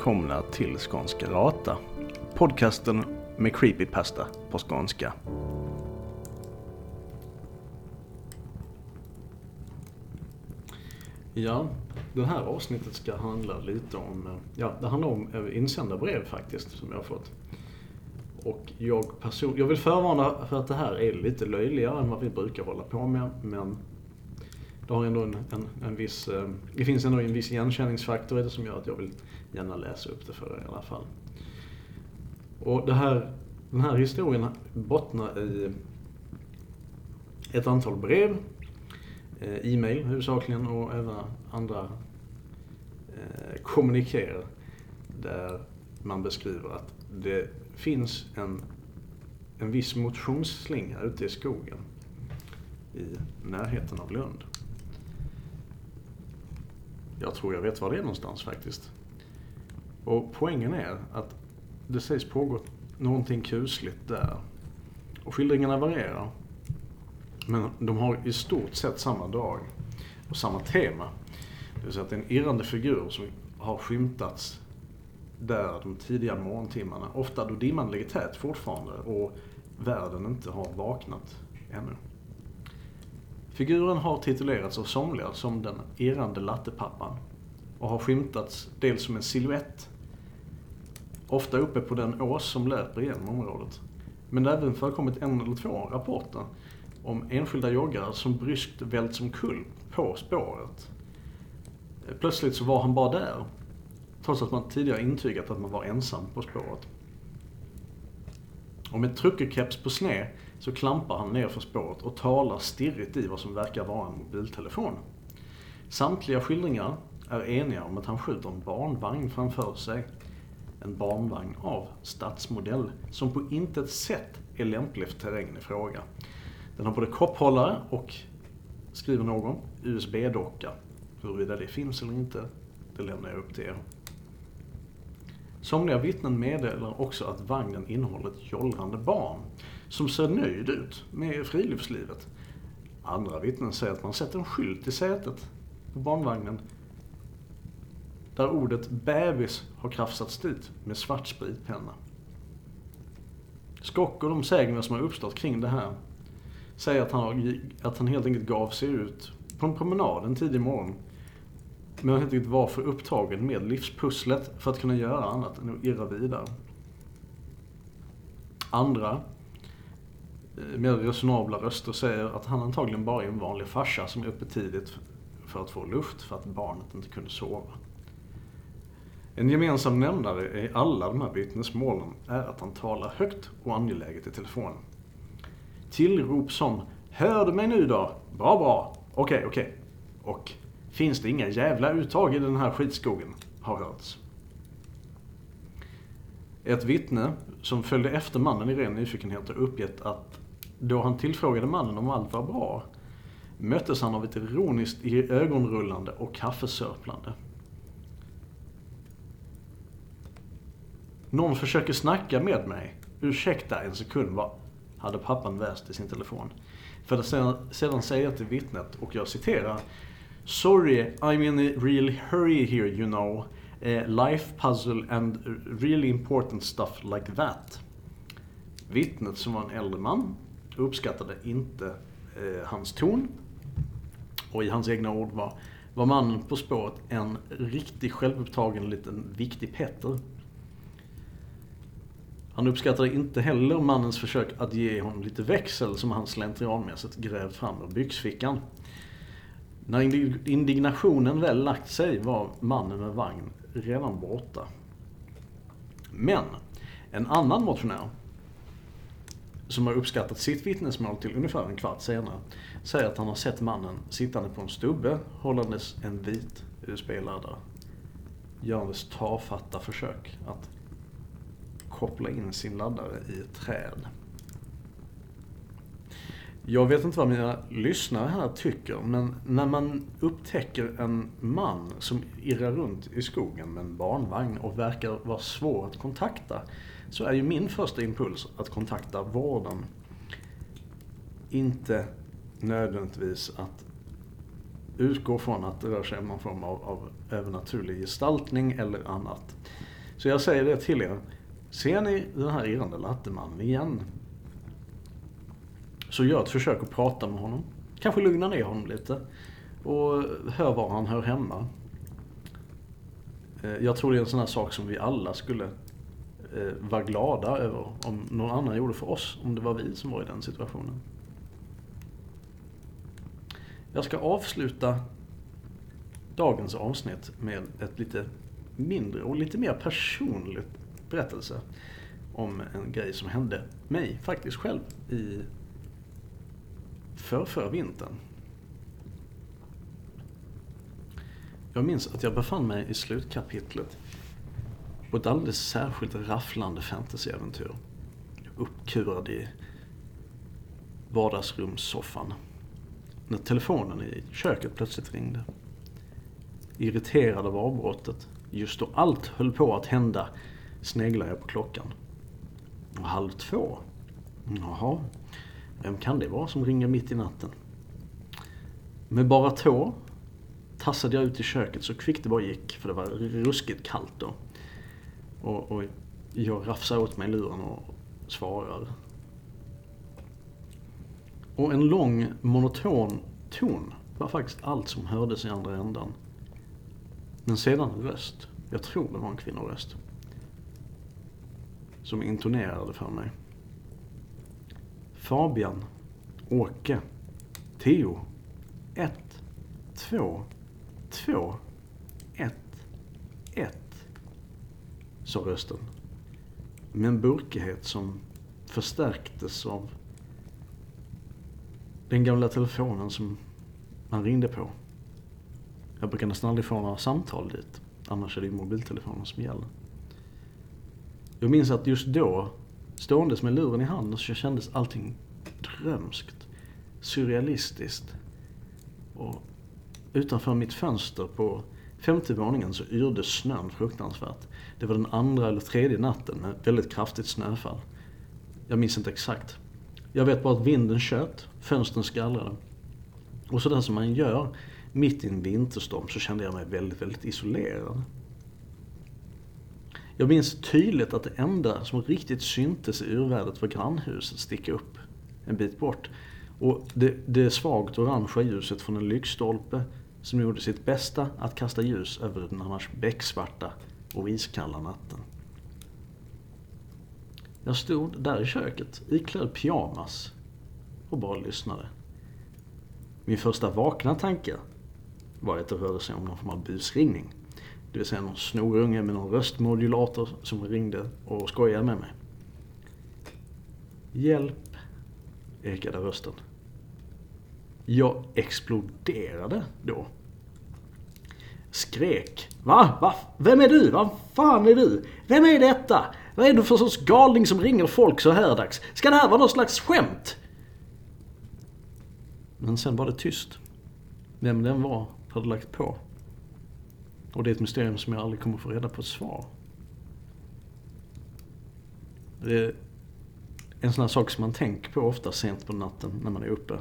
Välkomna till Skånska Rata. Podcasten med creepypasta på skånska. Ja, det här avsnittet ska handla lite om, ja det handlar om eh, insända brev faktiskt som jag har fått. Och jag person, jag vill förvarna för att det här är lite löjligare än vad vi brukar hålla på med, men det har ändå en, en, en viss, eh, det finns ändå en viss igenkänningsfaktor i det som gör att jag vill gärna läsa upp det för er i alla fall. Och det här, den här historien bottnar i ett antal brev, eh, e-mail huvudsakligen och även andra eh, kommunikéer där man beskriver att det finns en, en viss motionsslinga ute i skogen i närheten av Lund. Jag tror jag vet var det är någonstans faktiskt. Och poängen är att det sägs pågå någonting kusligt där. Och skildringarna varierar. Men de har i stort sett samma drag och samma tema. Det vill säga att det är en irrande figur som har skymtats där de tidiga morgontimmarna. Ofta då dimman ligger tät fortfarande och världen inte har vaknat ännu. Figuren har titulerats av somliga som den irrande lattepappan och har skymtats dels som en siluett, ofta uppe på den ås som löper genom området. Men det har även förekommit en eller två rapporter om enskilda joggare som bryskt välts omkull på spåret. Plötsligt så var han bara där, trots att man tidigare intygat att man var ensam på spåret. Och med truckerkeps på sned så klampar han ner för spåret och talar stirrigt i vad som verkar vara en mobiltelefon. Samtliga skildringar är eniga om att han skjuter en barnvagn framför sig. En barnvagn av stadsmodell som på intet sätt är lämplig för terrängen i fråga. Den har både kopphållare och, skriver någon, USB-docka. Huruvida det finns eller inte, det lämnar jag upp till er. Somliga vittnen meddelar också att vagnen innehåller ett jollrande barn som ser nöjd ut med friluftslivet. Andra vittnen säger att man sett en skylt i sätet på barnvagnen där ordet bebis har krafsats dit med svart spritpenna. Skock och de sägner som har uppstått kring det här säger att han, att han helt enkelt gav sig ut på en promenad en tidig morgon men helt enkelt var för upptagen med livspusslet för att kunna göra annat än att irra vidare. Andra, eh, mer resonabla röster säger att han antagligen bara är en vanlig farsa som är uppe tidigt för att få luft för att barnet inte kunde sova. En gemensam nämnare i alla de här vittnesmålen är att han talar högt och angeläget i telefon. Tillrop som ”Hör du mig nu då? Bra, bra. Okej, okay, okej.” okay. och finns det inga jävla uttag i den här skitskogen, har hörts. Ett vittne som följde efter mannen i ren nyfikenhet har uppgett att då han tillfrågade mannen om allt var bra möttes han av ett ironiskt ögonrullande och kaffesörplande. Någon försöker snacka med mig. Ursäkta en sekund, va? hade pappan väst i sin telefon. För att sedan, sedan säga till vittnet, och jag citerar Sorry, I'm in a real hurry here, you know. Uh, life puzzle and really important stuff like that. Vittnet, som var en äldre man, uppskattade inte eh, hans ton. Och i hans egna ord var, var mannen på spåret en riktig självupptagen liten viktig Petter. Han uppskattade inte heller mannens försök att ge honom lite växel som han slentrianmässigt grävt fram ur byxfickan. När indignationen väl lagt sig var mannen med vagn redan borta. Men en annan motionär som har uppskattat sitt vittnesmål till ungefär en kvart senare säger att han har sett mannen sittande på en stubbe hållandes en vit USB-laddare. Görandes tafatta försök att koppla in sin laddare i ett träd. Jag vet inte vad mina lyssnare här tycker, men när man upptäcker en man som irrar runt i skogen med en barnvagn och verkar vara svår att kontakta, så är ju min första impuls att kontakta vården. Inte nödvändigtvis att utgå från att det rör sig om någon form av, av övernaturlig gestaltning eller annat. Så jag säger det till er. Ser ni den här irrande lattemannen igen, så gör ett försök att prata med honom. Kanske lugna ner honom lite. Och hör var han hör hemma. Eh, jag tror det är en sån här sak som vi alla skulle eh, vara glada över om någon annan gjorde för oss, om det var vi som var i den situationen. Jag ska avsluta dagens avsnitt med ett lite mindre och lite mer personligt berättelse om en grej som hände mig faktiskt själv i för, för vintern. Jag minns att jag befann mig i slutkapitlet på ett alldeles särskilt rafflande fantasyäventyr. Uppkurad i vardagsrumssoffan. När telefonen i köket plötsligt ringde. Irriterad av avbrottet, just då allt höll på att hända, sneglade jag på klockan. halv två? Jaha, vem kan det vara som ringer mitt i natten? Med bara tå tassade jag ut i köket så kvickt det bara gick, för det var ruskigt kallt då. Och, och jag rafsar åt mig luren och svarar. Och en lång monoton ton var faktiskt allt som hördes i andra ändan. Men sedan en röst, jag tror det var en kvinnoröst, som intonerade för mig. Fabian, Åke, Theo. 1, 2, 2, 1, 1, sa rösten. Med en burkighet som förstärktes av den gamla telefonen som man ringde på. Jag brukar nästan aldrig få några samtal dit. Annars är det ju mobiltelefonen som gäller. Jag minns att just då ståendes med luren i handen, så kändes allting drömskt. Surrealistiskt. Och utanför mitt fönster på femte våningen så yrde snön fruktansvärt. Det var den andra eller tredje natten med väldigt kraftigt snöfall. Jag minns inte exakt. Jag vet bara att vinden tjöt, fönstren skallrade. Och sådär som man gör mitt i en vinterstorm så kände jag mig väldigt, väldigt isolerad. Jag minns tydligt att det enda som riktigt syntes i urvädret var grannhuset sticka upp en bit bort. Och det, det svagt orangea ljuset från en lyktstolpe som gjorde sitt bästa att kasta ljus över den annars becksvarta och iskalla natten. Jag stod där i köket, iklädd pyjamas och bara lyssnade. Min första vakna tanke var att det rörde sig om någon form av busringning. Det vill säga någon snorunge med någon röstmodulator som ringde och skojade med mig. Hjälp, ekade rösten. Jag exploderade då. Skrek. Va? Va? Vem är du? Vad fan är du? Vem är detta? Vad är du för sorts galning som ringer folk så här dags? Ska det här vara någon slags skämt? Men sen var det tyst. Vem den var hade lagt på. Och det är ett mysterium som jag aldrig kommer få reda på ett svar. Det är en sån här sak som man tänker på ofta sent på natten när man är uppe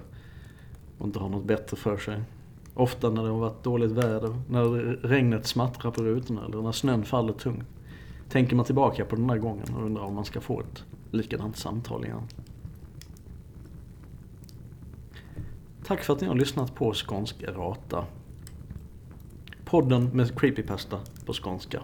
och inte har något bättre för sig. Ofta när det har varit dåligt väder, när regnet smattrar på rutorna eller när snön faller tungt. Tänker man tillbaka på den där gången och undrar om man ska få ett likadant samtal igen. Tack för att ni har lyssnat på Skånsk Errata. Podden med creepypasta på skånska.